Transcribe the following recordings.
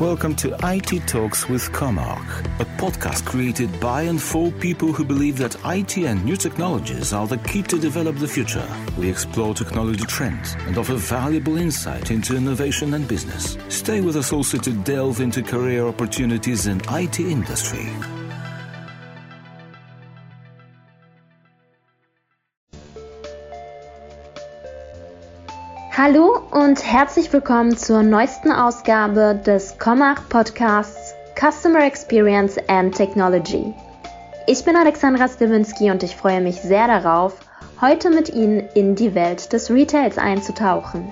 Welcome to IT Talks with Comarch, a podcast created by and for people who believe that IT and new technologies are the key to develop the future. We explore technology trends and offer valuable insight into innovation and business. Stay with us also to delve into career opportunities in IT industry. Hallo und herzlich willkommen zur neuesten Ausgabe des Comach Podcasts Customer Experience and Technology. Ich bin Alexandra Stiwinski und ich freue mich sehr darauf, heute mit Ihnen in die Welt des Retails einzutauchen.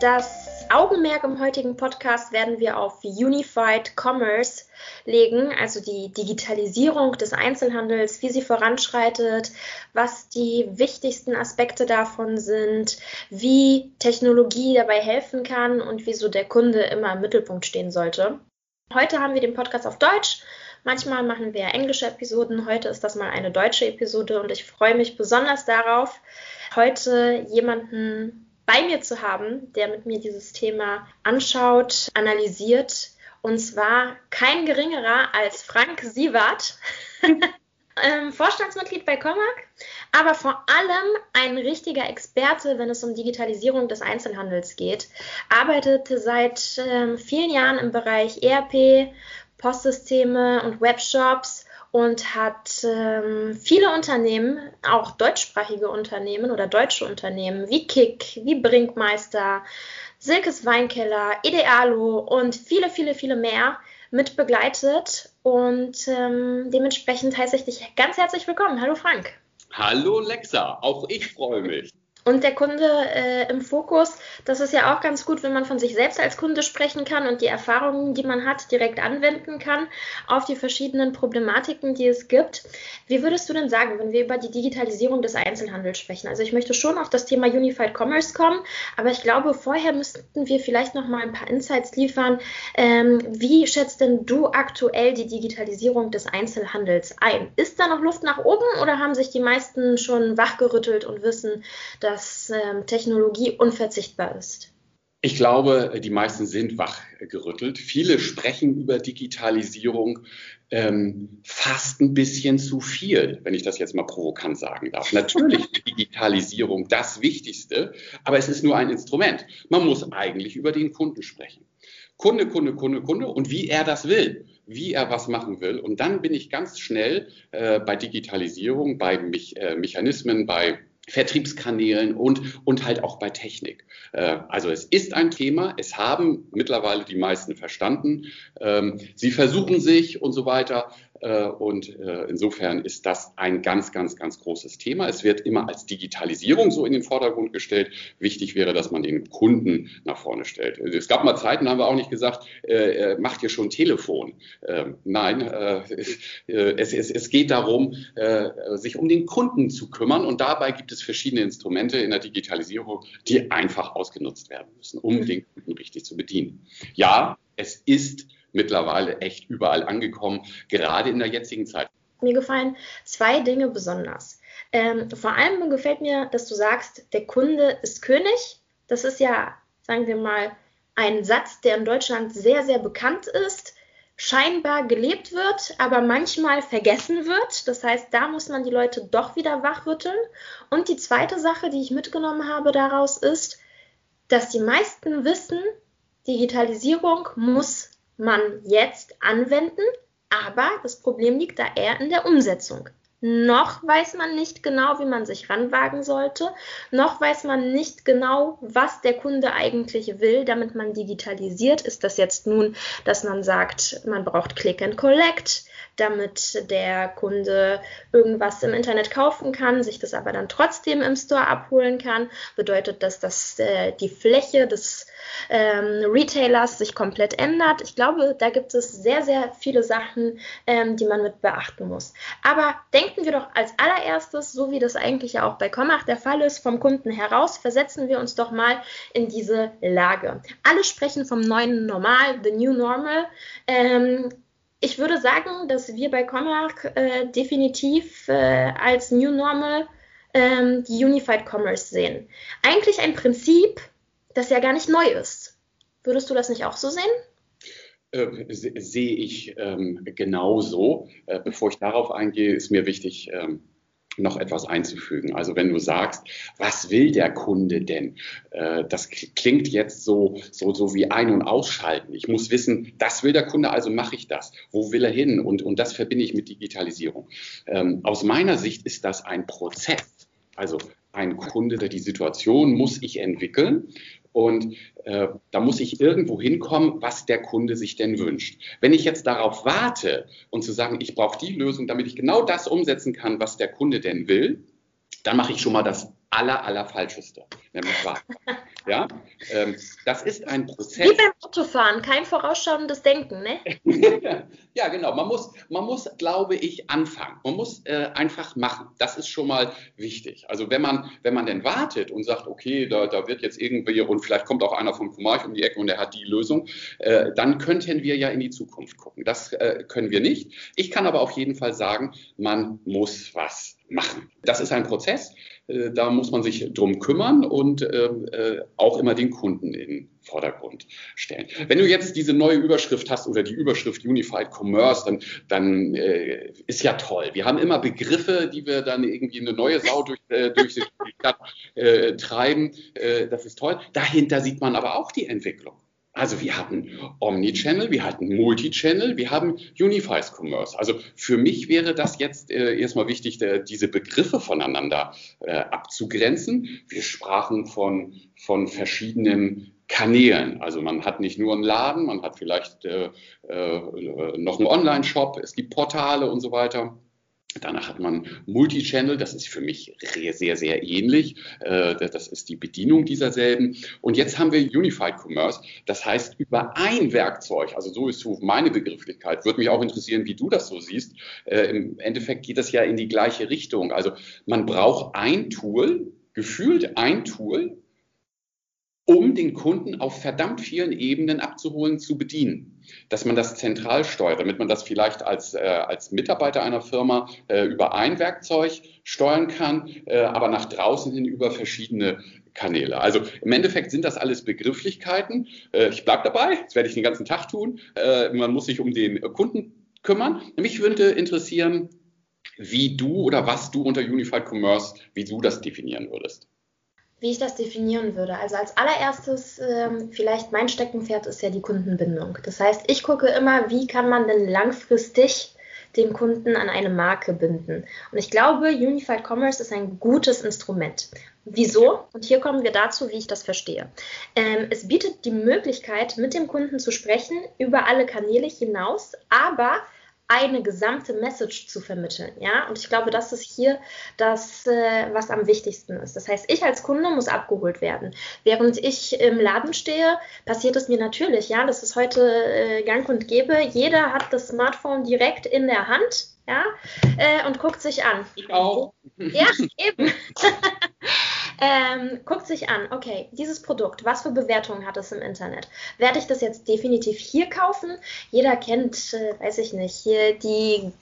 Das Augenmerk im heutigen Podcast werden wir auf Unified Commerce legen, also die Digitalisierung des Einzelhandels, wie sie voranschreitet, was die wichtigsten Aspekte davon sind, wie Technologie dabei helfen kann und wieso der Kunde immer im Mittelpunkt stehen sollte. Heute haben wir den Podcast auf Deutsch. Manchmal machen wir englische Episoden. Heute ist das mal eine deutsche Episode und ich freue mich besonders darauf, heute jemanden bei mir zu haben, der mit mir dieses Thema anschaut, analysiert. Und zwar kein geringerer als Frank Sievert, ähm, Vorstandsmitglied bei Comac, aber vor allem ein richtiger Experte, wenn es um Digitalisierung des Einzelhandels geht. Arbeitet seit ähm, vielen Jahren im Bereich ERP, Postsysteme und Webshops und hat ähm, viele Unternehmen, auch deutschsprachige Unternehmen oder deutsche Unternehmen wie Kick, wie Brinkmeister, Silkes Weinkeller, Idealo und viele, viele, viele mehr mit begleitet. Und ähm, dementsprechend heiße ich dich ganz herzlich willkommen. Hallo Frank. Hallo Lexa, auch ich freue mich. Und der Kunde äh, im Fokus, das ist ja auch ganz gut, wenn man von sich selbst als Kunde sprechen kann und die Erfahrungen, die man hat, direkt anwenden kann auf die verschiedenen Problematiken, die es gibt. Wie würdest du denn sagen, wenn wir über die Digitalisierung des Einzelhandels sprechen? Also ich möchte schon auf das Thema Unified Commerce kommen, aber ich glaube, vorher müssten wir vielleicht noch mal ein paar Insights liefern. Ähm, wie schätzt denn du aktuell die Digitalisierung des Einzelhandels ein? Ist da noch Luft nach oben oder haben sich die meisten schon wachgerüttelt und wissen, dass dass ähm, Technologie unverzichtbar ist? Ich glaube, die meisten sind wachgerüttelt. Viele sprechen über Digitalisierung ähm, fast ein bisschen zu viel, wenn ich das jetzt mal provokant sagen darf. Natürlich ist Digitalisierung das Wichtigste, aber es ist nur ein Instrument. Man muss eigentlich über den Kunden sprechen. Kunde, Kunde, Kunde, Kunde und wie er das will, wie er was machen will. Und dann bin ich ganz schnell äh, bei Digitalisierung, bei Me äh, Mechanismen, bei Vertriebskanälen und, und halt auch bei Technik. Äh, also es ist ein Thema, es haben mittlerweile die meisten verstanden. Ähm, sie versuchen sich und so weiter. Äh, und äh, insofern ist das ein ganz, ganz, ganz großes Thema. Es wird immer als Digitalisierung so in den Vordergrund gestellt. Wichtig wäre, dass man den Kunden nach vorne stellt. Es gab mal Zeiten, haben wir auch nicht gesagt, äh, macht ihr schon Telefon. Ähm, nein, es, es, es geht darum, sich um den Kunden zu kümmern. Und dabei gibt es verschiedene Instrumente in der Digitalisierung, die einfach ausgenutzt werden müssen, um mhm. den Kunden richtig zu bedienen. Ja, es ist mittlerweile echt überall angekommen, gerade in der jetzigen Zeit. Mir gefallen zwei Dinge besonders. Ähm, vor allem gefällt mir, dass du sagst, der Kunde ist König. Das ist ja, sagen wir mal, ein Satz, der in Deutschland sehr, sehr bekannt ist, scheinbar gelebt wird, aber manchmal vergessen wird. Das heißt, da muss man die Leute doch wieder wachrütteln. Und die zweite Sache, die ich mitgenommen habe daraus, ist, dass die meisten wissen, Digitalisierung muss man jetzt anwenden, aber das Problem liegt da eher in der Umsetzung. Noch weiß man nicht genau, wie man sich ranwagen sollte. Noch weiß man nicht genau, was der Kunde eigentlich will, damit man digitalisiert. Ist das jetzt nun, dass man sagt, man braucht Click and Collect? damit der Kunde irgendwas im Internet kaufen kann, sich das aber dann trotzdem im Store abholen kann, bedeutet das, dass äh, die Fläche des ähm, Retailers sich komplett ändert. Ich glaube, da gibt es sehr, sehr viele Sachen, ähm, die man mit beachten muss. Aber denken wir doch als allererstes, so wie das eigentlich ja auch bei Commach der Fall ist, vom Kunden heraus, versetzen wir uns doch mal in diese Lage. Alle sprechen vom neuen Normal, the new normal. Ähm, ich würde sagen, dass wir bei Comarch äh, definitiv äh, als New Normal ähm, die Unified Commerce sehen. Eigentlich ein Prinzip, das ja gar nicht neu ist. Würdest du das nicht auch so sehen? Äh, sehe ich ähm, genauso. Äh, bevor ich darauf eingehe, ist mir wichtig, ähm, noch etwas einzufügen. Also wenn du sagst, was will der Kunde denn? Äh, das klingt jetzt so, so, so wie ein- und ausschalten. Ich muss wissen, das will der Kunde, also mache ich das. Wo will er hin? Und, und das verbinde ich mit Digitalisierung. Ähm, aus meiner Sicht ist das ein Prozess. Also ein Kunde, die Situation muss ich entwickeln und äh, da muss ich irgendwo hinkommen, was der Kunde sich denn wünscht. Wenn ich jetzt darauf warte und zu sagen, ich brauche die Lösung, damit ich genau das umsetzen kann, was der Kunde denn will, dann mache ich schon mal das aller, aller Falscheste, nämlich warten. Ja, ähm, das ist ein Prozess. Wie beim Autofahren, kein vorausschauendes Denken, ne? ja, genau. Man muss, man muss, glaube ich, anfangen. Man muss äh, einfach machen. Das ist schon mal wichtig. Also wenn man, wenn man denn wartet und sagt, okay, da, da wird jetzt irgendwie und vielleicht kommt auch einer vom Comarch um die Ecke und der hat die Lösung, äh, dann könnten wir ja in die Zukunft gucken. Das äh, können wir nicht. Ich kann aber auf jeden Fall sagen, man muss was machen. Das ist ein Prozess. Äh, da muss man sich drum kümmern und ähm, äh, auch immer den Kunden in den Vordergrund stellen. Wenn du jetzt diese neue Überschrift hast oder die Überschrift Unified Commerce, dann, dann äh, ist ja toll. Wir haben immer Begriffe, die wir dann irgendwie eine neue Sau durch, äh, durch die Stadt äh, treiben. Äh, das ist toll. Dahinter sieht man aber auch die Entwicklung. Also wir hatten Omnichannel, wir hatten Multichannel, wir haben Unified Commerce. Also für mich wäre das jetzt äh, erstmal wichtig, äh, diese Begriffe voneinander äh, abzugrenzen. Wir sprachen von, von verschiedenen Kanälen. Also man hat nicht nur einen Laden, man hat vielleicht äh, äh, noch einen Online-Shop, es gibt Portale und so weiter. Danach hat man Multichannel, das ist für mich sehr, sehr ähnlich. Äh, das ist die Bedienung dieser selben. Und jetzt haben wir Unified Commerce, das heißt über ein Werkzeug, also so ist so meine Begrifflichkeit, würde mich auch interessieren, wie du das so siehst. Äh, Im Endeffekt geht das ja in die gleiche Richtung. Also man braucht ein Tool, gefühlt ein Tool, um den Kunden auf verdammt vielen Ebenen abzuholen, zu bedienen. Dass man das zentral steuert, damit man das vielleicht als, äh, als Mitarbeiter einer Firma äh, über ein Werkzeug steuern kann, äh, aber nach draußen hin über verschiedene Kanäle. Also im Endeffekt sind das alles Begrifflichkeiten. Äh, ich bleibe dabei, das werde ich den ganzen Tag tun. Äh, man muss sich um den Kunden kümmern. Mich würde interessieren, wie du oder was du unter Unified Commerce, wie du das definieren würdest wie ich das definieren würde. Also als allererstes, ähm, vielleicht mein Steckenpferd ist ja die Kundenbindung. Das heißt, ich gucke immer, wie kann man denn langfristig den Kunden an eine Marke binden. Und ich glaube, Unified Commerce ist ein gutes Instrument. Wieso? Und hier kommen wir dazu, wie ich das verstehe. Ähm, es bietet die Möglichkeit, mit dem Kunden zu sprechen über alle Kanäle hinaus, aber eine gesamte Message zu vermitteln. Ja, und ich glaube, das ist hier das, äh, was am wichtigsten ist. Das heißt, ich als Kunde muss abgeholt werden. Während ich im Laden stehe, passiert es mir natürlich. Ja, das ist heute äh, gang und gäbe. Jeder hat das Smartphone direkt in der Hand ja, äh, und guckt sich an. Ich auch. Ja, eben. ähm, guckt sich an, okay, dieses Produkt, was für Bewertungen hat es im Internet? Werde ich das jetzt definitiv hier kaufen? Jeder kennt, äh, weiß ich nicht, hier die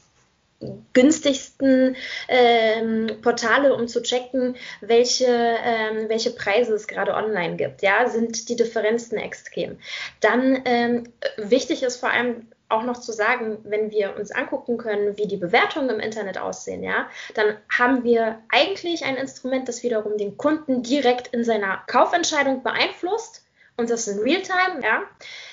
günstigsten ähm, Portale, um zu checken, welche, ähm, welche Preise es gerade online gibt. Ja, sind die Differenzen extrem. Dann ähm, wichtig ist vor allem auch noch zu sagen, wenn wir uns angucken können, wie die Bewertungen im Internet aussehen, ja, dann haben wir eigentlich ein Instrument, das wiederum den Kunden direkt in seiner Kaufentscheidung beeinflusst und das in Realtime, ja.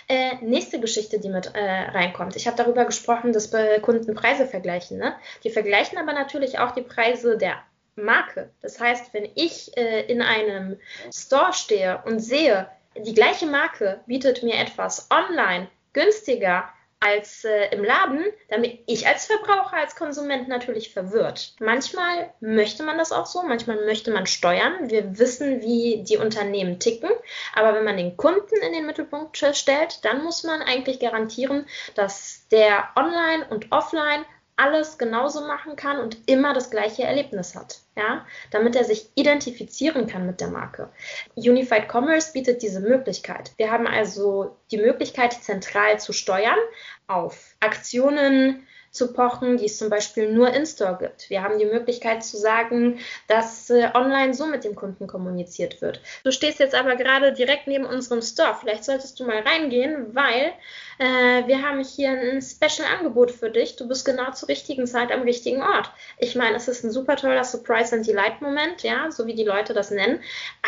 Äh, nächste Geschichte, die mit äh, reinkommt. Ich habe darüber gesprochen, dass Kunden Preise vergleichen. Ne? Die vergleichen aber natürlich auch die Preise der Marke. Das heißt, wenn ich äh, in einem Store stehe und sehe, die gleiche Marke bietet mir etwas online günstiger als äh, im Laden, damit ich als Verbraucher, als Konsument natürlich verwirrt. Manchmal möchte man das auch so, manchmal möchte man steuern. Wir wissen, wie die Unternehmen ticken, aber wenn man den Kunden in den Mittelpunkt stellt, dann muss man eigentlich garantieren, dass der Online und Offline alles genauso machen kann und immer das gleiche Erlebnis hat, ja, damit er sich identifizieren kann mit der Marke. Unified Commerce bietet diese Möglichkeit. Wir haben also die Möglichkeit, zentral zu steuern auf Aktionen, zu pochen, die es zum Beispiel nur in-store gibt. Wir haben die Möglichkeit zu sagen, dass äh, online so mit dem Kunden kommuniziert wird. Du stehst jetzt aber gerade direkt neben unserem Store. Vielleicht solltest du mal reingehen, weil äh, wir haben hier ein Special-Angebot für dich. Du bist genau zur richtigen Zeit am richtigen Ort. Ich meine, es ist ein super toller Surprise and Delight-Moment, ja, so wie die Leute das nennen.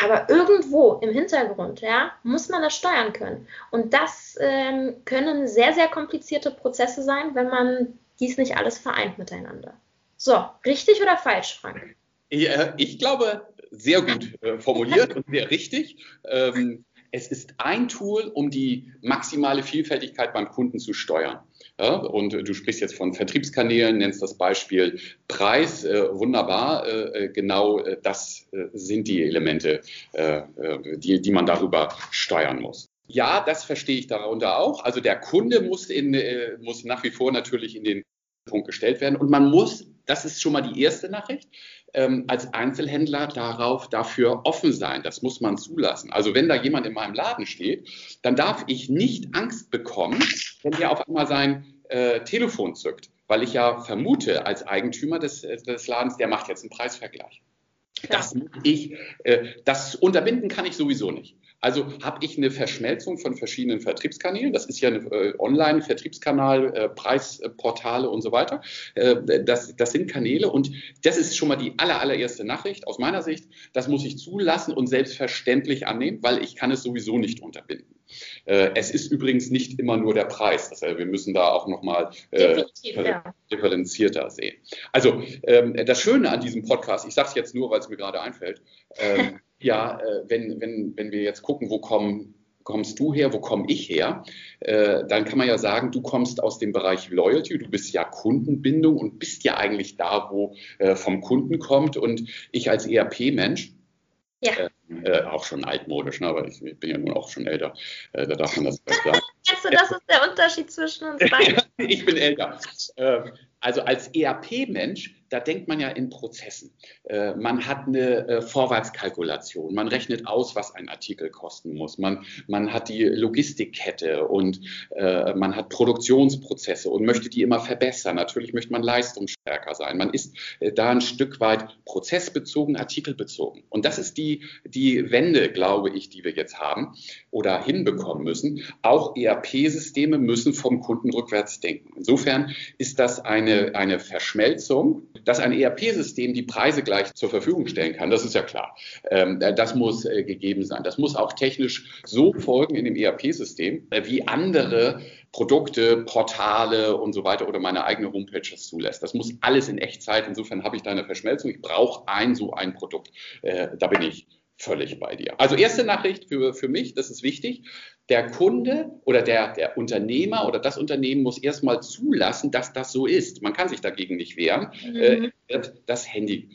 Aber irgendwo im Hintergrund, ja, muss man das steuern können. Und das ähm, können sehr, sehr komplizierte Prozesse sein, wenn man dies nicht alles vereint miteinander. So, richtig oder falsch, Frank? Ja, ich glaube, sehr gut äh, formuliert und sehr richtig. Ähm, es ist ein Tool, um die maximale Vielfältigkeit beim Kunden zu steuern. Ja, und du sprichst jetzt von Vertriebskanälen, nennst das Beispiel Preis, äh, wunderbar. Äh, äh genau äh, das äh, sind die Elemente, äh, die, die man darüber steuern muss. Ja, das verstehe ich darunter auch. Also der Kunde muss, in, muss nach wie vor natürlich in den Punkt gestellt werden. Und man muss, das ist schon mal die erste Nachricht, ähm, als Einzelhändler darauf dafür offen sein. Das muss man zulassen. Also wenn da jemand in meinem Laden steht, dann darf ich nicht Angst bekommen, wenn der auf einmal sein äh, Telefon zückt, weil ich ja vermute als Eigentümer des, des Ladens, der macht jetzt einen Preisvergleich. Das ich, äh, das unterbinden kann ich sowieso nicht. Also habe ich eine Verschmelzung von verschiedenen Vertriebskanälen. Das ist ja ein äh, Online-Vertriebskanal, äh, Preisportale und so weiter. Äh, das, das sind Kanäle und das ist schon mal die aller, allererste Nachricht aus meiner Sicht. Das muss ich zulassen und selbstverständlich annehmen, weil ich kann es sowieso nicht unterbinden. Äh, es ist übrigens nicht immer nur der Preis. Also wir müssen da auch nochmal äh, differenzierter sehen. Also ähm, das Schöne an diesem Podcast, ich sage es jetzt nur, weil es mir gerade einfällt, ähm, ja, äh, wenn, wenn, wenn wir jetzt gucken, wo kommen kommst du her, wo komme ich her, äh, dann kann man ja sagen, du kommst aus dem Bereich Loyalty, du bist ja Kundenbindung und bist ja eigentlich da, wo äh, vom Kunden kommt. Und ich als ERP-Mensch, ja. Äh, äh, auch schon altmodisch, ne? aber ich, ich, bin ja nun auch schon älter. Äh, da darf man das sagen. Kennst du, das ist der Unterschied zwischen uns beiden? ich bin älter. Äh, also als ERP-Mensch da denkt man ja in Prozessen. Äh, man hat eine äh, Vorwärtskalkulation, man rechnet aus, was ein Artikel kosten muss, man, man hat die Logistikkette und äh, man hat Produktionsprozesse und möchte die immer verbessern. Natürlich möchte man leistungsstärker sein. Man ist da ein Stück weit prozessbezogen, artikelbezogen. Und das ist die, die Wende, glaube ich, die wir jetzt haben oder hinbekommen müssen. Auch ERP-Systeme müssen vom Kunden rückwärts denken. Insofern ist das eine, eine Verschmelzung dass ein ERP-System die Preise gleich zur Verfügung stellen kann, das ist ja klar. Ähm, das muss äh, gegeben sein. Das muss auch technisch so folgen in dem ERP-System, äh, wie andere Produkte, Portale und so weiter oder meine eigene Homepage das zulässt. Das muss alles in Echtzeit. Insofern habe ich da eine Verschmelzung. Ich brauche ein so ein Produkt. Äh, da bin ich völlig bei dir. Also erste Nachricht für, für mich, das ist wichtig. Der Kunde oder der, der Unternehmer oder das Unternehmen muss erstmal zulassen, dass das so ist. Man kann sich dagegen nicht wehren. Mhm. Äh, das Handy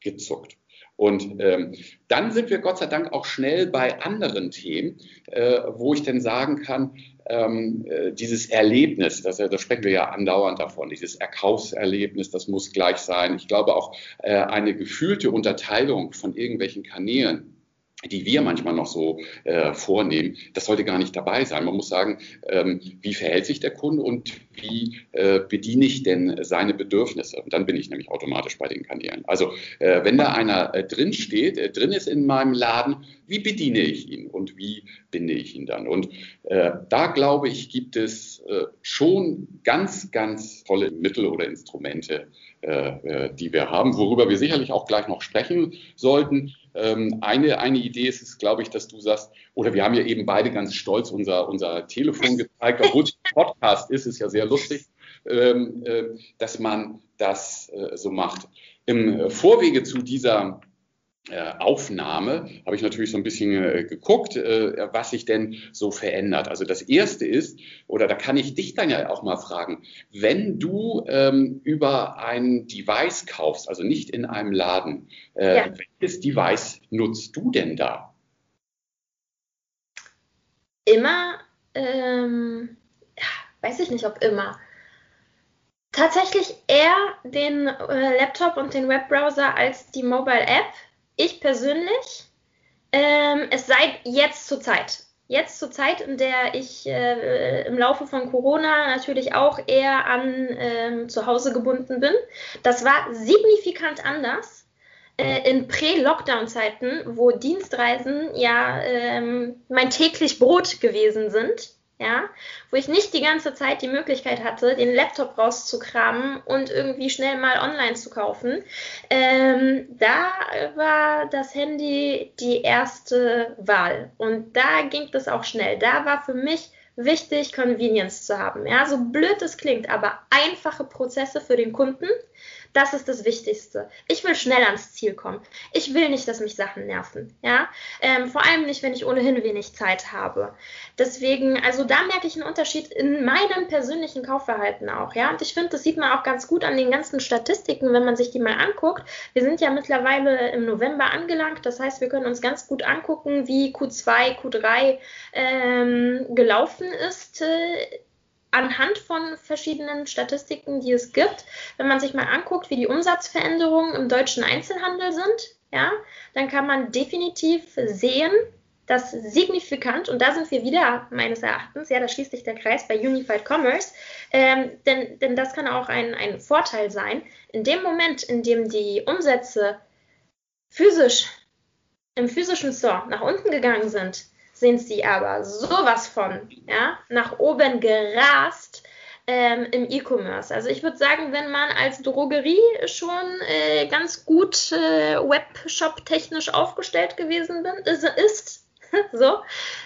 gezuckt. Und ähm, dann sind wir Gott sei Dank auch schnell bei anderen Themen, äh, wo ich dann sagen kann, ähm, äh, dieses Erlebnis, das, da sprechen wir ja andauernd davon, dieses Erkaufserlebnis, das muss gleich sein. Ich glaube auch äh, eine gefühlte Unterteilung von irgendwelchen Kanälen die wir manchmal noch so äh, vornehmen, das sollte gar nicht dabei sein. Man muss sagen, ähm, wie verhält sich der Kunde und wie äh, bediene ich denn seine Bedürfnisse? Und dann bin ich nämlich automatisch bei den Kanälen. Also äh, wenn da einer äh, drin steht, äh, drin ist in meinem Laden, wie bediene ich ihn und wie binde ich ihn dann? Und äh, da glaube ich, gibt es äh, schon ganz, ganz tolle Mittel oder Instrumente, die wir haben, worüber wir sicherlich auch gleich noch sprechen sollten. Ähm, eine, eine Idee ist es, glaube ich, dass du sagst, oder wir haben ja eben beide ganz stolz unser, unser Telefon gezeigt, obwohl es ein Podcast ist, ist ja sehr lustig, ähm, äh, dass man das äh, so macht. Im Vorwege zu dieser äh, Aufnahme habe ich natürlich so ein bisschen äh, geguckt, äh, was sich denn so verändert. Also das erste ist, oder da kann ich dich dann ja auch mal fragen, wenn du ähm, über ein Device kaufst, also nicht in einem Laden, äh, ja. welches Device nutzt du denn da? Immer, ähm, weiß ich nicht, ob immer. Tatsächlich eher den äh, Laptop und den Webbrowser als die Mobile App ich persönlich, ähm, es sei jetzt zur Zeit, jetzt zur Zeit, in der ich äh, im Laufe von Corona natürlich auch eher an äh, zu Hause gebunden bin. Das war signifikant anders äh, in Prä-Lockdown-Zeiten, wo Dienstreisen ja ähm, mein täglich Brot gewesen sind ja, wo ich nicht die ganze Zeit die Möglichkeit hatte, den Laptop rauszukramen und irgendwie schnell mal online zu kaufen. Ähm, da war das Handy die erste Wahl und da ging das auch schnell. Da war für mich wichtig, Convenience zu haben. Ja, so blöd es klingt, aber einfache Prozesse für den Kunden das ist das Wichtigste. Ich will schnell ans Ziel kommen. Ich will nicht, dass mich Sachen nerven. Ja, ähm, vor allem nicht, wenn ich ohnehin wenig Zeit habe. Deswegen, also da merke ich einen Unterschied in meinem persönlichen Kaufverhalten auch. Ja, und ich finde, das sieht man auch ganz gut an den ganzen Statistiken, wenn man sich die mal anguckt. Wir sind ja mittlerweile im November angelangt. Das heißt, wir können uns ganz gut angucken, wie Q2, Q3 ähm, gelaufen ist. Äh, anhand von verschiedenen Statistiken, die es gibt, wenn man sich mal anguckt, wie die Umsatzveränderungen im deutschen Einzelhandel sind, ja, dann kann man definitiv sehen, dass signifikant, und da sind wir wieder meines Erachtens, ja, da schließt sich der Kreis bei Unified Commerce, ähm, denn, denn das kann auch ein, ein Vorteil sein. In dem Moment, in dem die Umsätze physisch im physischen Store nach unten gegangen sind, sind sie aber sowas von ja, nach oben gerast ähm, im E-Commerce. Also ich würde sagen, wenn man als Drogerie schon äh, ganz gut äh, Webshop-technisch aufgestellt gewesen bin, ist, ist so,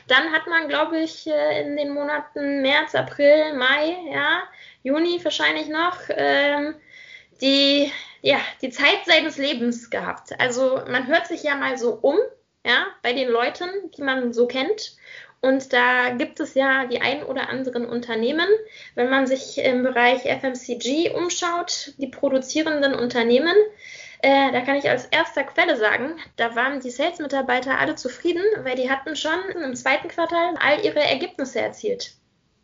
dann hat man, glaube ich, äh, in den Monaten März, April, Mai, ja, Juni wahrscheinlich noch, ähm, die, ja, die Zeit seines Lebens gehabt. Also man hört sich ja mal so um, ja, bei den Leuten, die man so kennt. Und da gibt es ja die ein oder anderen Unternehmen. Wenn man sich im Bereich FMCG umschaut, die produzierenden Unternehmen, äh, da kann ich als erster Quelle sagen, da waren die Sales-Mitarbeiter alle zufrieden, weil die hatten schon im zweiten Quartal all ihre Ergebnisse erzielt.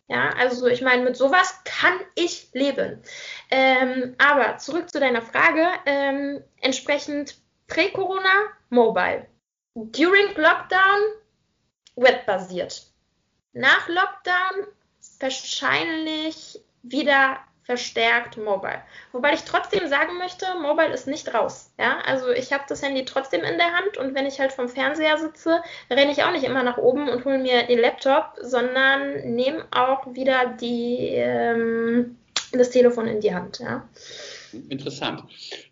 Ja, also ich meine, mit sowas kann ich leben. Ähm, aber zurück zu deiner Frage. Ähm, entsprechend Prä-Corona, Mobile. During Lockdown webbasiert. Nach Lockdown wahrscheinlich wieder verstärkt Mobile. Wobei ich trotzdem sagen möchte, Mobile ist nicht raus. Ja, also ich habe das Handy trotzdem in der Hand und wenn ich halt vom Fernseher sitze, renne ich auch nicht immer nach oben und hole mir den Laptop, sondern nehme auch wieder die, ähm, das Telefon in die Hand. Ja. Interessant.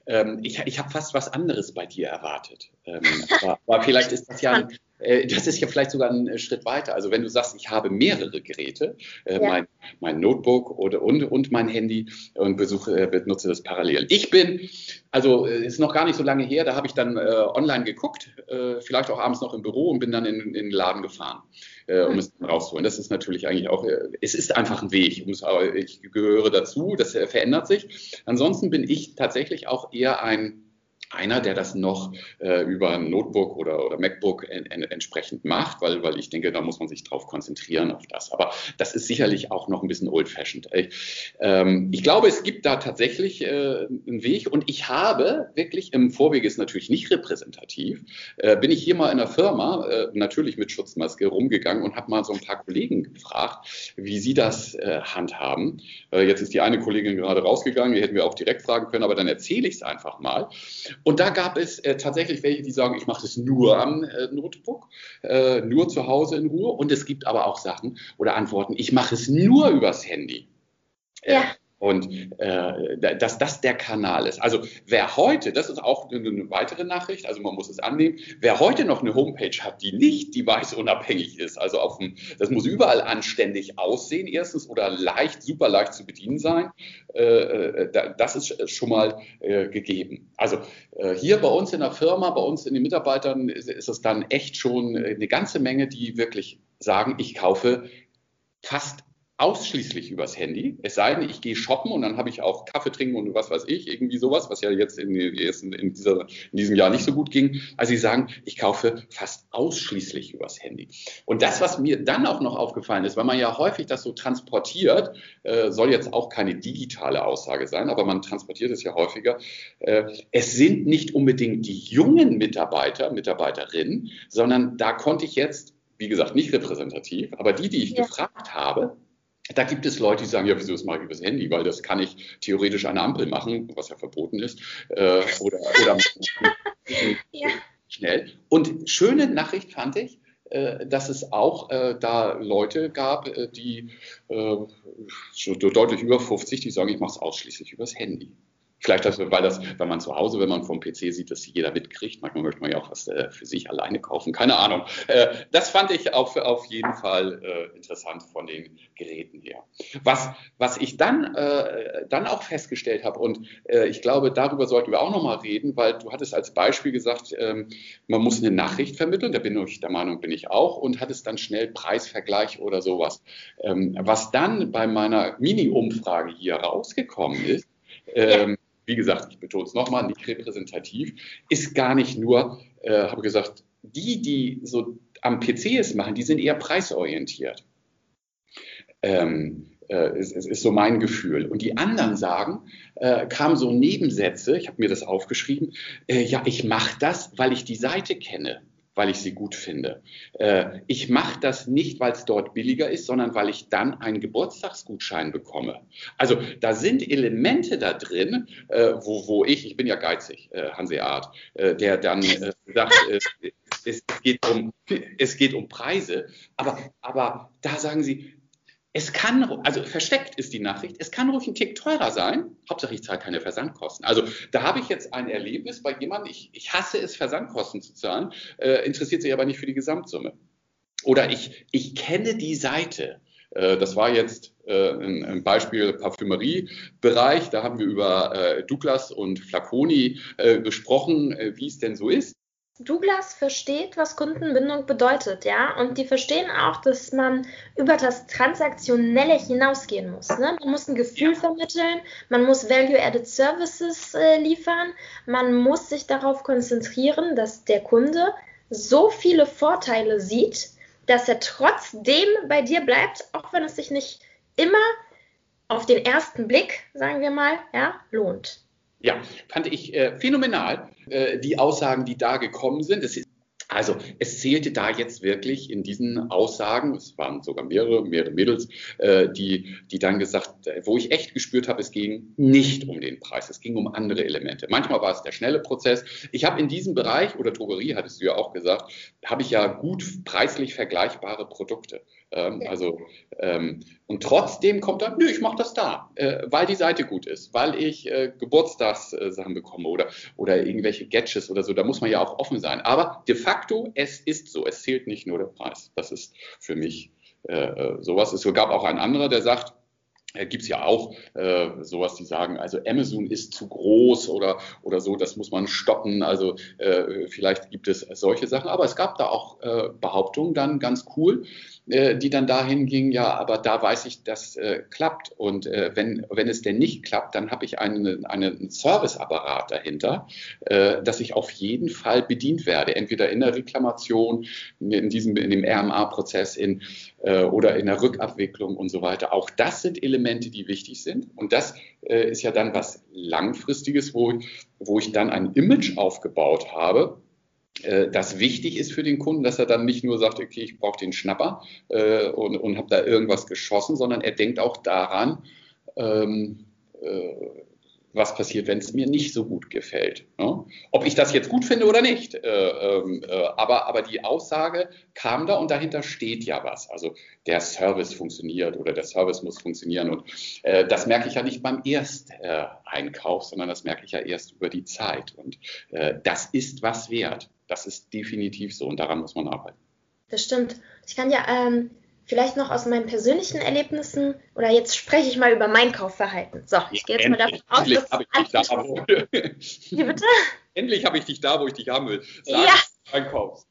Ähm, ich ich habe fast was anderes bei dir erwartet. Ähm, aber, aber, vielleicht ist das ja äh, das ist ja vielleicht sogar ein Schritt weiter. Also wenn du sagst, ich habe mehrere Geräte, äh, ja. mein, mein, Notebook oder, und, und mein Handy und besuche, äh, benutze das parallel. Ich bin, also äh, ist noch gar nicht so lange her, da habe ich dann äh, online geguckt, äh, vielleicht auch abends noch im Büro und bin dann in, in den Laden gefahren äh, um es rauszuholen. Das ist natürlich eigentlich auch, äh, es ist einfach ein Weg. Ich gehöre dazu, das verändert sich. Ansonsten bin ich tatsächlich auch eher ein einer, der das noch äh, über ein Notebook oder, oder MacBook en, en, entsprechend macht, weil, weil ich denke, da muss man sich drauf konzentrieren auf das. Aber das ist sicherlich auch noch ein bisschen old-fashioned. Ich, ähm, ich glaube, es gibt da tatsächlich äh, einen Weg und ich habe wirklich, im Vorweg ist natürlich nicht repräsentativ, äh, bin ich hier mal in der Firma, äh, natürlich mit Schutzmaske, rumgegangen und habe mal so ein paar Kollegen gefragt, wie sie das äh, handhaben. Äh, jetzt ist die eine Kollegin gerade rausgegangen, die hätten wir auch direkt fragen können, aber dann erzähle ich es einfach mal. Und da gab es äh, tatsächlich welche, die sagen, ich mache das nur am äh, Notebook, äh, nur zu Hause in Ruhe. Und es gibt aber auch Sachen oder Antworten, ich mache es nur übers Handy. Ja. Und äh, dass das der Kanal ist. Also wer heute, das ist auch eine weitere Nachricht, also man muss es annehmen, wer heute noch eine Homepage hat, die nicht device-unabhängig ist, also auf dem, das muss überall anständig aussehen erstens oder leicht, super leicht zu bedienen sein, äh, äh das ist schon mal äh, gegeben. Also äh, hier bei uns in der Firma, bei uns in den Mitarbeitern ist, ist es dann echt schon eine ganze Menge, die wirklich sagen, ich kaufe fast ausschließlich übers Handy. Es sei denn, ich gehe shoppen und dann habe ich auch Kaffee trinken und was weiß ich, irgendwie sowas, was ja jetzt in, in, dieser, in diesem Jahr nicht so gut ging. Also sie sagen, ich kaufe fast ausschließlich übers Handy. Und das, was mir dann auch noch aufgefallen ist, weil man ja häufig das so transportiert, äh, soll jetzt auch keine digitale Aussage sein, aber man transportiert es ja häufiger. Äh, es sind nicht unbedingt die jungen Mitarbeiter, Mitarbeiterinnen, sondern da konnte ich jetzt wie gesagt, nicht repräsentativ, aber die, die ich ja. gefragt habe, da gibt es Leute, die sagen, ja, wieso das mache ich übers Handy? Weil das kann ich theoretisch an der Ampel machen, was ja verboten ist. Äh, oder oder ja. schnell. Und schöne Nachricht fand ich, äh, dass es auch äh, da Leute gab, äh, die äh, schon deutlich über 50, die sagen, ich mache es ausschließlich übers Handy. Vielleicht, weil, das, weil man zu Hause, wenn man vom PC sieht, dass jeder mitkriegt. Manchmal möchte man ja auch was äh, für sich alleine kaufen. Keine Ahnung. Äh, das fand ich auf, auf jeden Fall äh, interessant von den Geräten her. Was, was ich dann, äh, dann auch festgestellt habe, und äh, ich glaube, darüber sollten wir auch nochmal reden, weil du hattest als Beispiel gesagt, ähm, man muss eine Nachricht vermitteln. Da bin ich der Meinung, bin ich auch. Und hattest dann schnell Preisvergleich oder sowas. Ähm, was dann bei meiner Mini-Umfrage hier rausgekommen ist, ähm, wie gesagt, ich betone es nochmal, nicht repräsentativ, ist gar nicht nur, äh, habe gesagt, die, die so am PC es machen, die sind eher preisorientiert. Ähm, äh, es, es, ist so mein Gefühl. Und die anderen sagen, äh, kamen so Nebensätze, ich habe mir das aufgeschrieben, äh, ja, ich mache das, weil ich die Seite kenne weil ich sie gut finde. Äh, ich mache das nicht, weil es dort billiger ist, sondern weil ich dann einen Geburtstagsgutschein bekomme. Also da sind Elemente da drin, äh, wo, wo ich, ich bin ja geizig, äh, Hanseat, äh, der dann äh, sagt, äh, es, geht um, es geht um Preise, aber, aber da sagen sie, es kann, also versteckt ist die Nachricht, es kann ruhig ein Tick teurer sein. Hauptsache ich zahle keine Versandkosten. Also da habe ich jetzt ein Erlebnis bei jemandem, ich, ich hasse es, Versandkosten zu zahlen, äh, interessiert sich aber nicht für die Gesamtsumme. Oder ich, ich kenne die Seite. Äh, das war jetzt äh, ein, Beispiel Parfümeriebereich. Da haben wir über äh, Douglas und Flaconi gesprochen, wie es denn so ist. Douglas versteht, was Kundenbindung bedeutet, ja, und die verstehen auch, dass man über das Transaktionelle hinausgehen muss. Ne? Man muss ein Gefühl vermitteln, man muss Value-Added Services äh, liefern, man muss sich darauf konzentrieren, dass der Kunde so viele Vorteile sieht, dass er trotzdem bei dir bleibt, auch wenn es sich nicht immer auf den ersten Blick, sagen wir mal, ja, lohnt. Ja, fand ich äh, phänomenal, äh, die Aussagen, die da gekommen sind. Es also es zählte da jetzt wirklich in diesen Aussagen, es waren sogar mehrere, mehrere Mädels, äh, die, die dann gesagt, wo ich echt gespürt habe, es ging nicht um den Preis, es ging um andere Elemente. Manchmal war es der schnelle Prozess. Ich habe in diesem Bereich, oder Drogerie hattest du ja auch gesagt, habe ich ja gut preislich vergleichbare Produkte. Ähm, ja. Also ähm, und trotzdem kommt dann, nö, ich mache das da, äh, weil die Seite gut ist, weil ich äh, Geburtstagssachen bekomme oder oder irgendwelche Gadgets oder so. Da muss man ja auch offen sein. Aber de facto, es ist so. Es zählt nicht nur der Preis. Das ist für mich äh, äh sowas. Es gab auch einen anderer, der sagt, äh, gibt es ja auch äh, sowas, die sagen, also Amazon ist zu groß oder, oder so, das muss man stoppen. Also äh, vielleicht gibt es solche Sachen, aber es gab da auch äh, Behauptungen dann ganz cool, die dann dahin gingen, ja, aber da weiß ich, das äh, klappt. Und äh, wenn, wenn es denn nicht klappt, dann habe ich einen, einen Serviceapparat dahinter, äh, dass ich auf jeden Fall bedient werde. Entweder in der Reklamation, in, diesem, in dem RMA-Prozess in, äh, oder in der Rückabwicklung und so weiter. Auch das sind Elemente, die wichtig sind. Und das äh, ist ja dann was Langfristiges, wo, wo ich dann ein Image aufgebaut habe, äh, das wichtig ist für den Kunden, dass er dann nicht nur sagt, okay, ich brauche den Schnapper äh, und, und habe da irgendwas geschossen, sondern er denkt auch daran, ähm, äh, was passiert, wenn es mir nicht so gut gefällt. Ne? Ob ich das jetzt gut finde oder nicht. Äh, ähm, äh, aber, aber die Aussage kam da und dahinter steht ja was. Also der Service funktioniert oder der Service muss funktionieren. Und äh, das merke ich ja nicht beim Ersteinkauf, sondern das merke ich ja erst über die Zeit. Und äh, das ist was wert. Das ist definitiv so und daran muss man arbeiten. Das stimmt. Ich kann ja ähm, vielleicht noch aus meinen persönlichen Erlebnissen oder jetzt spreche ich mal über mein Kaufverhalten. So, ich gehe jetzt mal davon aus, dass ich dich da, wo, Wie bitte? Endlich habe ich dich da, wo ich dich haben will. Sag, ja. Einkaufst.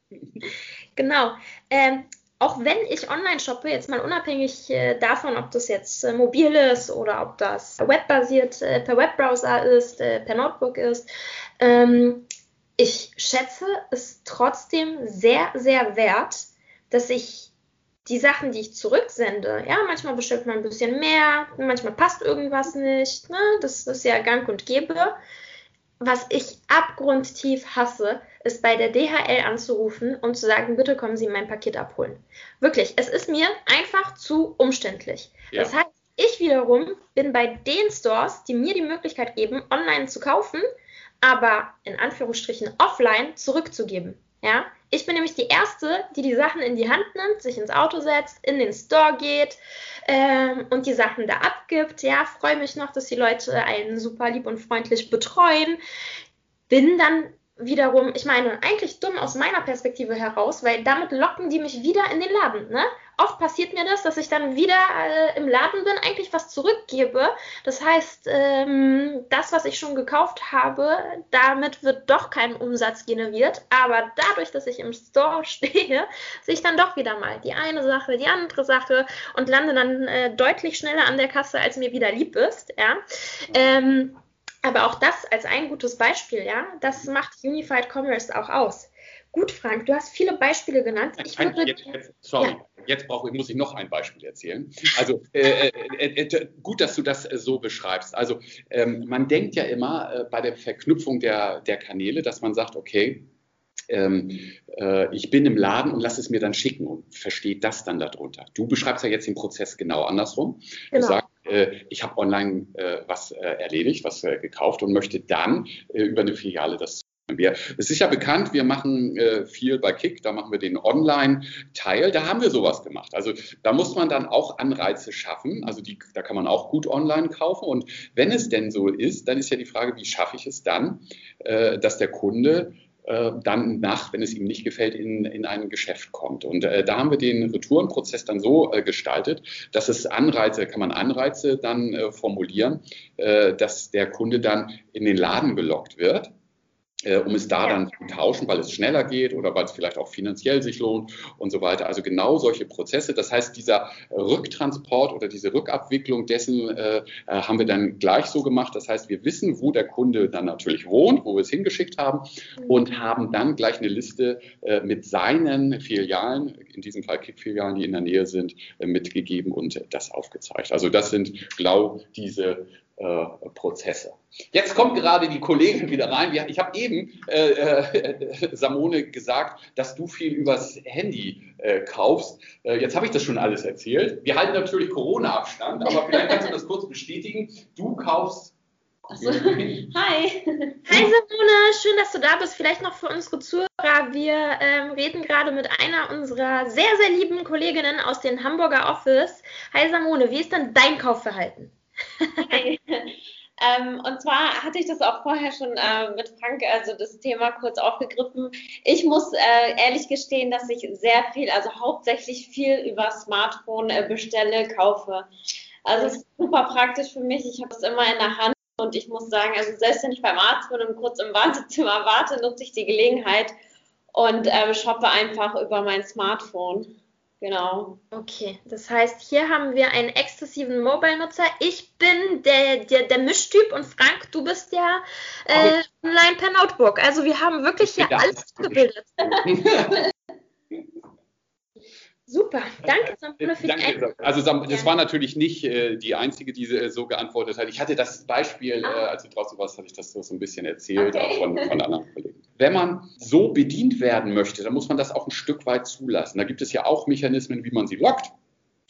Genau. Ähm, auch wenn ich online shoppe, jetzt mal unabhängig äh, davon, ob das jetzt äh, mobil ist oder ob das webbasiert äh, per Webbrowser ist, äh, per Notebook ist, ähm, ich schätze es trotzdem sehr, sehr wert, dass ich die Sachen, die ich zurücksende, ja, manchmal bestellt man ein bisschen mehr, manchmal passt irgendwas nicht, ne? das ist ja gang und gäbe. was ich abgrundtief hasse, ist bei der DHL anzurufen und zu sagen, bitte kommen Sie mein Paket abholen. Wirklich, es ist mir einfach zu umständlich. Ja. Das heißt, ich wiederum bin bei den Stores, die mir die Möglichkeit geben, online zu kaufen, aber in Anführungsstrichen offline zurückzugeben. Ja, ich bin nämlich die Erste, die die Sachen in die Hand nimmt, sich ins Auto setzt, in den Store geht ähm, und die Sachen da abgibt. Ja, freue mich noch, dass die Leute einen super lieb und freundlich betreuen. Bin dann wiederum, ich meine, eigentlich dumm aus meiner Perspektive heraus, weil damit locken die mich wieder in den Laden. Ne? Oft passiert mir das, dass ich dann wieder äh, im Laden bin, eigentlich was zurückgebe. Das heißt, ähm, das, was ich schon gekauft habe, damit wird doch kein Umsatz generiert. Aber dadurch, dass ich im Store stehe, sehe ich dann doch wieder mal die eine Sache, die andere Sache und lande dann äh, deutlich schneller an der Kasse, als mir wieder lieb ist. Ja. Ähm, aber auch das als ein gutes Beispiel, ja, das macht Unified Commerce auch aus. Gut, Frank, du hast viele Beispiele genannt. Ich würde, jetzt, jetzt, sorry, ja. jetzt brauche, muss ich noch ein Beispiel erzählen. Also äh, äh, äh, gut, dass du das äh, so beschreibst. Also ähm, man denkt ja immer äh, bei der Verknüpfung der, der Kanäle, dass man sagt, okay, ähm, äh, ich bin im Laden und lass es mir dann schicken und versteht das dann darunter. Du beschreibst ja jetzt den Prozess genau andersrum. Genau. Du sagst, äh, ich habe online äh, was äh, erledigt, was gekauft und möchte dann über eine Filiale das wir, es ist ja bekannt, wir machen äh, viel bei Kick, da machen wir den Online-Teil, da haben wir sowas gemacht. Also da muss man dann auch Anreize schaffen, also die, da kann man auch gut online kaufen. Und wenn es denn so ist, dann ist ja die Frage, wie schaffe ich es dann, äh, dass der Kunde äh, dann nach, wenn es ihm nicht gefällt, in, in ein Geschäft kommt. Und äh, da haben wir den Retourenprozess dann so äh, gestaltet, dass es Anreize, kann man Anreize dann äh, formulieren, äh, dass der Kunde dann in den Laden gelockt wird äh, um es da dann zu tauschen, weil es schneller geht oder weil es vielleicht auch finanziell sich lohnt und so weiter. Also genau solche Prozesse. Das heißt, dieser Rücktransport oder diese Rückabwicklung dessen äh, äh, haben wir dann gleich so gemacht. Das heißt, wir wissen, wo der Kunde dann natürlich wohnt, wo wir es hingeschickt haben mhm. und haben dann gleich eine Liste äh, mit seinen Filialen, in diesem Fall Kick-Filialen, die in der Nähe sind, äh, mitgegeben und das aufgezeigt. Also das sind genau diese äh, Prozesse. Jetzt kommt gerade die Kollegin wieder rein. Ich habe eben äh, äh, Samone gesagt, dass du viel übers Handy äh, kaufst. Äh, jetzt habe ich das schon alles erzählt. Wir halten natürlich Corona-Abstand, aber vielleicht kannst du das kurz bestätigen. Du kaufst so. Hi. Hi Simone, schön, dass du da bist. Vielleicht noch für unsere Zuhörer. Wir ähm, reden gerade mit einer unserer sehr, sehr lieben Kolleginnen aus dem Hamburger Office. Hi Simone, wie ist denn dein Kaufverhalten? Hi. Ähm, und zwar hatte ich das auch vorher schon äh, mit Frank, also das Thema kurz aufgegriffen. Ich muss äh, ehrlich gestehen, dass ich sehr viel, also hauptsächlich viel über Smartphone äh, bestelle, kaufe. Also es ist super praktisch für mich. Ich habe es immer in der Hand und ich muss sagen, also selbst wenn ich beim Arzt bin und kurz im Wartezimmer warte, nutze ich die Gelegenheit und äh, shoppe einfach über mein Smartphone. Genau. Okay, das heißt, hier haben wir einen exzessiven Mobile-Nutzer. Ich bin der, der, der Mischtyp und Frank, du bist der äh, online per Notebook. Also wir haben wirklich hier alles gebildet. Super, danke Samune für danke, die Also das war natürlich nicht äh, die einzige, die äh, so geantwortet hat. Ich hatte das Beispiel, ah. äh, als du draußen warst, habe ich das so, so ein bisschen erzählt, okay. auch von, von anderen Kollegen. Wenn man so bedient werden möchte, dann muss man das auch ein Stück weit zulassen. Da gibt es ja auch Mechanismen, wie man sie lockt.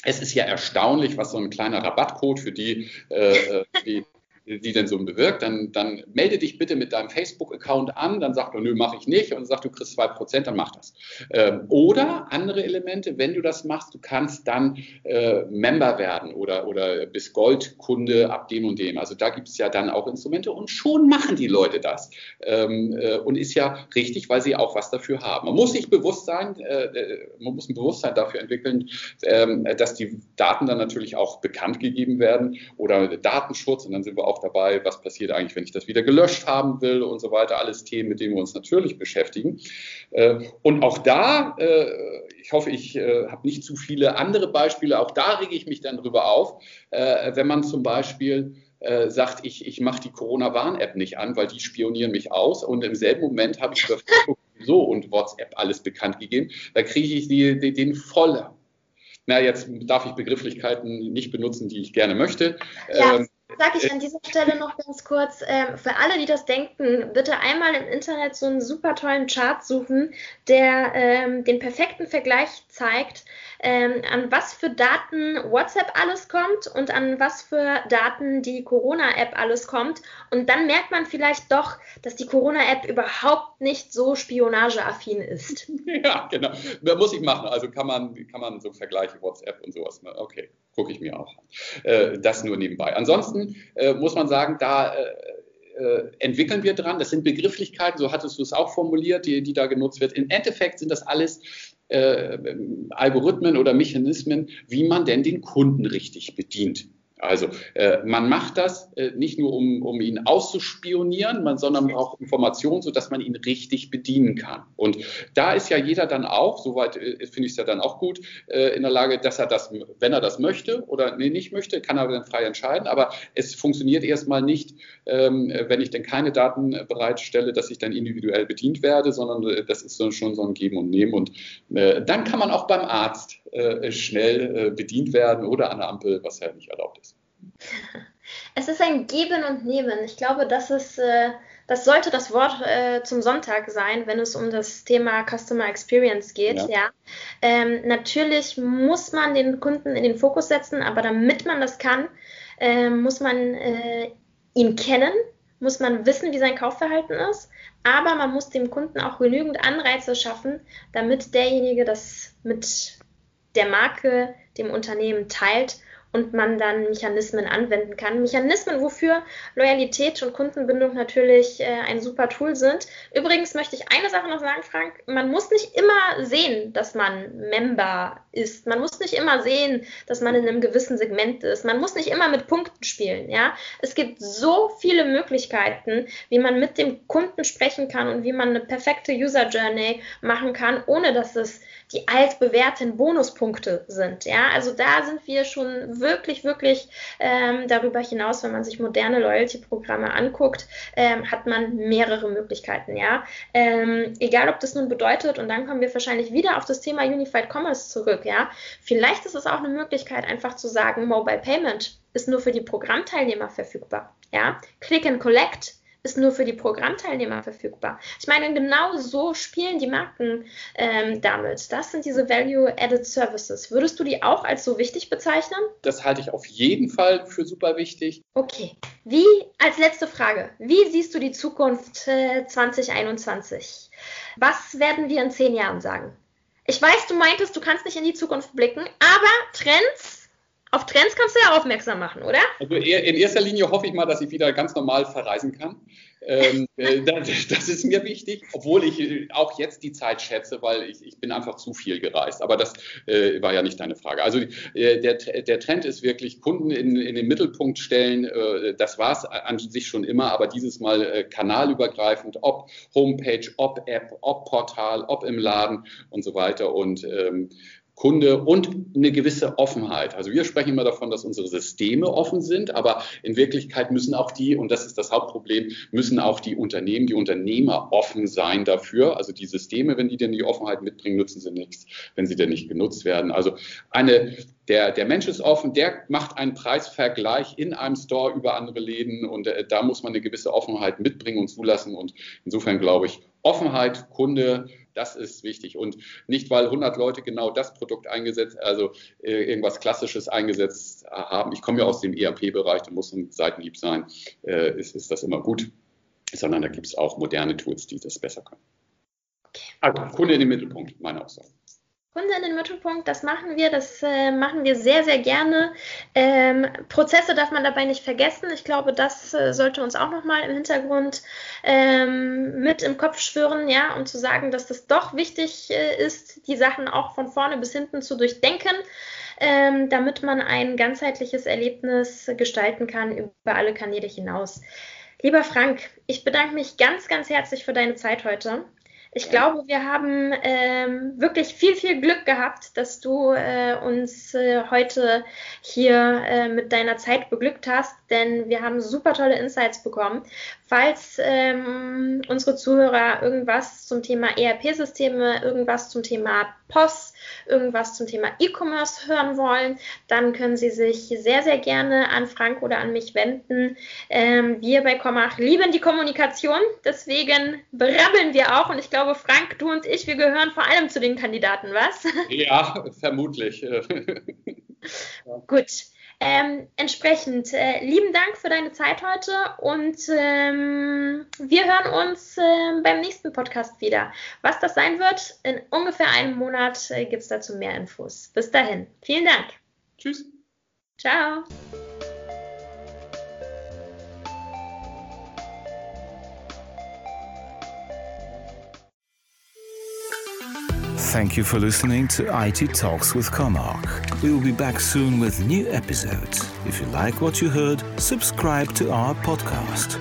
Es ist ja erstaunlich, was so ein kleiner Rabattcode für die, äh, äh die die denn so bewirkt, dann, dann melde dich bitte mit deinem Facebook-Account an, dann sagt er, nö, mache ich nicht und sagt, du kriegst zwei Prozent, dann mach das. Ähm, oder andere Elemente, wenn du das machst, du kannst dann äh, Member werden oder, oder bist Goldkunde ab dem und dem. Also da gibt es ja dann auch Instrumente und schon machen die Leute das. Ähm, äh, und ist ja richtig, weil sie auch was dafür haben. Man muss sich bewusst sein, äh, äh man muss ein Bewusstsein dafür entwickeln, ähm, dass die Daten dann natürlich auch bekannt gegeben werden oder Datenschutz und dann sind wir auch auch dabei, was passiert eigentlich, wenn ich das wieder gelöscht haben will und so weiter. Alles Themen, mit denen wir uns natürlich beschäftigen. Äh, und auch da, äh, ich hoffe, ich äh, habe nicht zu viele andere Beispiele, auch da rege ich mich dann drüber auf, wenn man zum Beispiel sagt, ich, ich mache die Corona-Warn-App nicht an, weil die spionieren mich aus und im selben Moment habe ich über Facebook so und WhatsApp alles bekannt gegeben, da kriege ich die, die, den voll na, jetzt darf ich Begrifflichkeiten nicht benutzen, die ich gerne möchte. Ja. Ähm, sage ich an dieser Stelle noch ganz kurz, äh, für alle, die das denken, bitte einmal im Internet so einen super tollen Chart suchen, der ähm, den perfekten Vergleich zeigt, ähm, an was für Daten WhatsApp alles kommt und an was für Daten die Corona-App alles kommt. Und dann merkt man vielleicht doch, dass die Corona-App überhaupt nicht so spionageaffin ist. Ja, genau. Da muss ich machen. Also kann man, kann man so Vergleiche WhatsApp und sowas. Okay, gucke ich mir auch an. Äh, das nur nebenbei. Ansonsten äh, muss man sagen, da äh, äh, entwickeln wir dran. Das sind Begrifflichkeiten, so hattest du es auch formuliert, die, die da genutzt wird. Im Endeffekt sind das alles äh, Algorithmen oder Mechanismen, wie man denn den Kunden richtig bedient. Also äh, man macht das äh, nicht nur, um, um ihn auszuspionieren, man, sondern auch Informationen, sodass man ihn richtig bedienen kann. Und da ist ja jeder dann auch, soweit äh, finde ich es ja dann auch gut, äh, in der Lage, dass er das, wenn er das möchte oder nee, nicht möchte, kann er dann frei entscheiden. Aber es funktioniert erstmal nicht, ähm, wenn ich denn keine Daten bereitstelle, dass ich dann individuell bedient werde, sondern äh, das ist so, schon so ein Geben und Nehmen. Und äh, dann kann man auch beim Arzt schnell bedient werden oder an der Ampel, was ja nicht erlaubt ist. Es ist ein Geben und Nehmen. Ich glaube, das ist, äh, das sollte das Wort äh, zum Sonntag sein, wenn es um das Thema Customer Experience geht. Ja. ja. Ähm, natürlich muss man den Kunden in den Fokus setzen, aber damit man das kann, äh, muss man äh, ihn kennen, muss man wissen, wie sein Kaufverhalten ist, aber man muss dem Kunden auch genügend Anreize schaffen, damit derjenige das mit der Marke, dem Unternehmen teilt und man dann Mechanismen anwenden kann. Mechanismen, wofür Loyalität und Kundenbindung natürlich äh, ein super Tool sind. Übrigens möchte ich eine Sache noch sagen, Frank. Man muss nicht immer sehen, dass man Member ist. Man muss nicht immer sehen, dass man in einem gewissen Segment ist. Man muss nicht immer mit Punkten spielen. Ja, es gibt so viele Möglichkeiten, wie man mit dem Kunden sprechen kann und wie man eine perfekte User Journey machen kann, ohne dass es die altbewährten Bonuspunkte sind. Ja, also da sind wir schon wirklich, wirklich ähm, darüber hinaus, wenn man sich moderne Loyalty-Programme anguckt, ähm, hat man mehrere Möglichkeiten. Ja, ähm, egal ob das nun bedeutet, und dann kommen wir wahrscheinlich wieder auf das Thema Unified Commerce zurück. Ja, vielleicht ist es auch eine Möglichkeit, einfach zu sagen, Mobile Payment ist nur für die Programmteilnehmer verfügbar. Ja, Click and Collect ist nur für die Programmteilnehmer verfügbar. Ich meine, genau so spielen die Marken ähm, damit. Das sind diese Value-Added Services. Würdest du die auch als so wichtig bezeichnen? Das halte ich auf jeden Fall für super wichtig. Okay. Wie, als letzte Frage, wie siehst du die Zukunft äh, 2021? Was werden wir in zehn Jahren sagen? Ich weiß, du meintest, du kannst nicht in die Zukunft blicken, aber Trends auf Trends kannst du ja aufmerksam machen, oder? Also in erster Linie hoffe ich mal, dass ich wieder ganz normal verreisen kann. Ähm, äh, das, ist mir wichtig, obwohl ich äh, auch jetzt die Zeit schätze, weil ich, ich bin einfach zu viel gereist. Aber das äh, war ja nicht deine Frage. Also äh, der, der Trend ist wirklich Kunden in, in den Mittelpunkt stellen. Äh, das war es an sich schon immer, aber dieses Mal äh, kanalübergreifend, ob Homepage, ob App, ob Portal, ob im Laden und so weiter. Und ähm, Kunde und eine gewisse Offenheit. Also wir sprechen immer davon, dass unsere Systeme offen sind, aber in Wirklichkeit müssen auch die, und das ist das Hauptproblem, müssen auch die Unternehmen, die Unternehmer offen sein dafür. Also die Systeme, wenn die denn die Offenheit mitbringen, nützen sie nichts, wenn sie denn nicht genutzt werden. Also eine der, der Mensch ist offen, der macht einen Preisvergleich in einem Store über andere Läden und äh, da muss man eine gewisse Offenheit mitbringen und zulassen. Und insofern glaube ich, Offenheit, Kunde, das ist wichtig. Und nicht, weil 100 Leute genau das Produkt eingesetzt, also äh, irgendwas Klassisches eingesetzt haben. Ich komme ja aus dem ERP-Bereich, da muss ein Seitenhieb sein, äh, ist, ist das immer gut. Sondern da gibt es auch moderne Tools, die das besser können. Also Kunde in den Mittelpunkt, meine Aussage. Kunde in den Mittelpunkt, das machen wir, das äh, machen wir sehr, sehr gerne. Ähm, Prozesse darf man dabei nicht vergessen. Ich glaube, das äh, sollte uns auch nochmal im Hintergrund ähm, mit im Kopf schwören, ja, um zu sagen, dass das doch wichtig äh, ist, die Sachen auch von vorne bis hinten zu durchdenken. Ähm, damit man ein ganzheitliches Erlebnis gestalten kann über alle Kanäle hinaus. Lieber Frank, ich bedanke mich ganz, ganz herzlich für deine Zeit heute. Ich glaube, wir haben ähm, wirklich viel, viel Glück gehabt, dass du äh, uns äh, heute hier äh, mit deiner Zeit beglückt hast, denn wir haben super tolle Insights bekommen. Falls ähm, unsere Zuhörer irgendwas zum Thema ERP-Systeme, irgendwas zum Thema POS, irgendwas zum Thema E-Commerce hören wollen, dann können Sie sich sehr, sehr gerne an Frank oder an mich wenden. Ähm, wir bei Kommach lieben die Kommunikation, deswegen brabbeln wir auch. Und ich glaube, Frank, du und ich, wir gehören vor allem zu den Kandidaten, was? Ja, vermutlich. Gut. Ähm, entsprechend, äh, lieben Dank für deine Zeit heute und ähm, wir hören uns äh, beim nächsten Podcast wieder. Was das sein wird, in ungefähr einem Monat äh, gibt es dazu mehr Infos. Bis dahin, vielen Dank. Tschüss. Ciao. Thank you for listening to IT Talks with Comarch. We will be back soon with new episodes. If you like what you heard, subscribe to our podcast.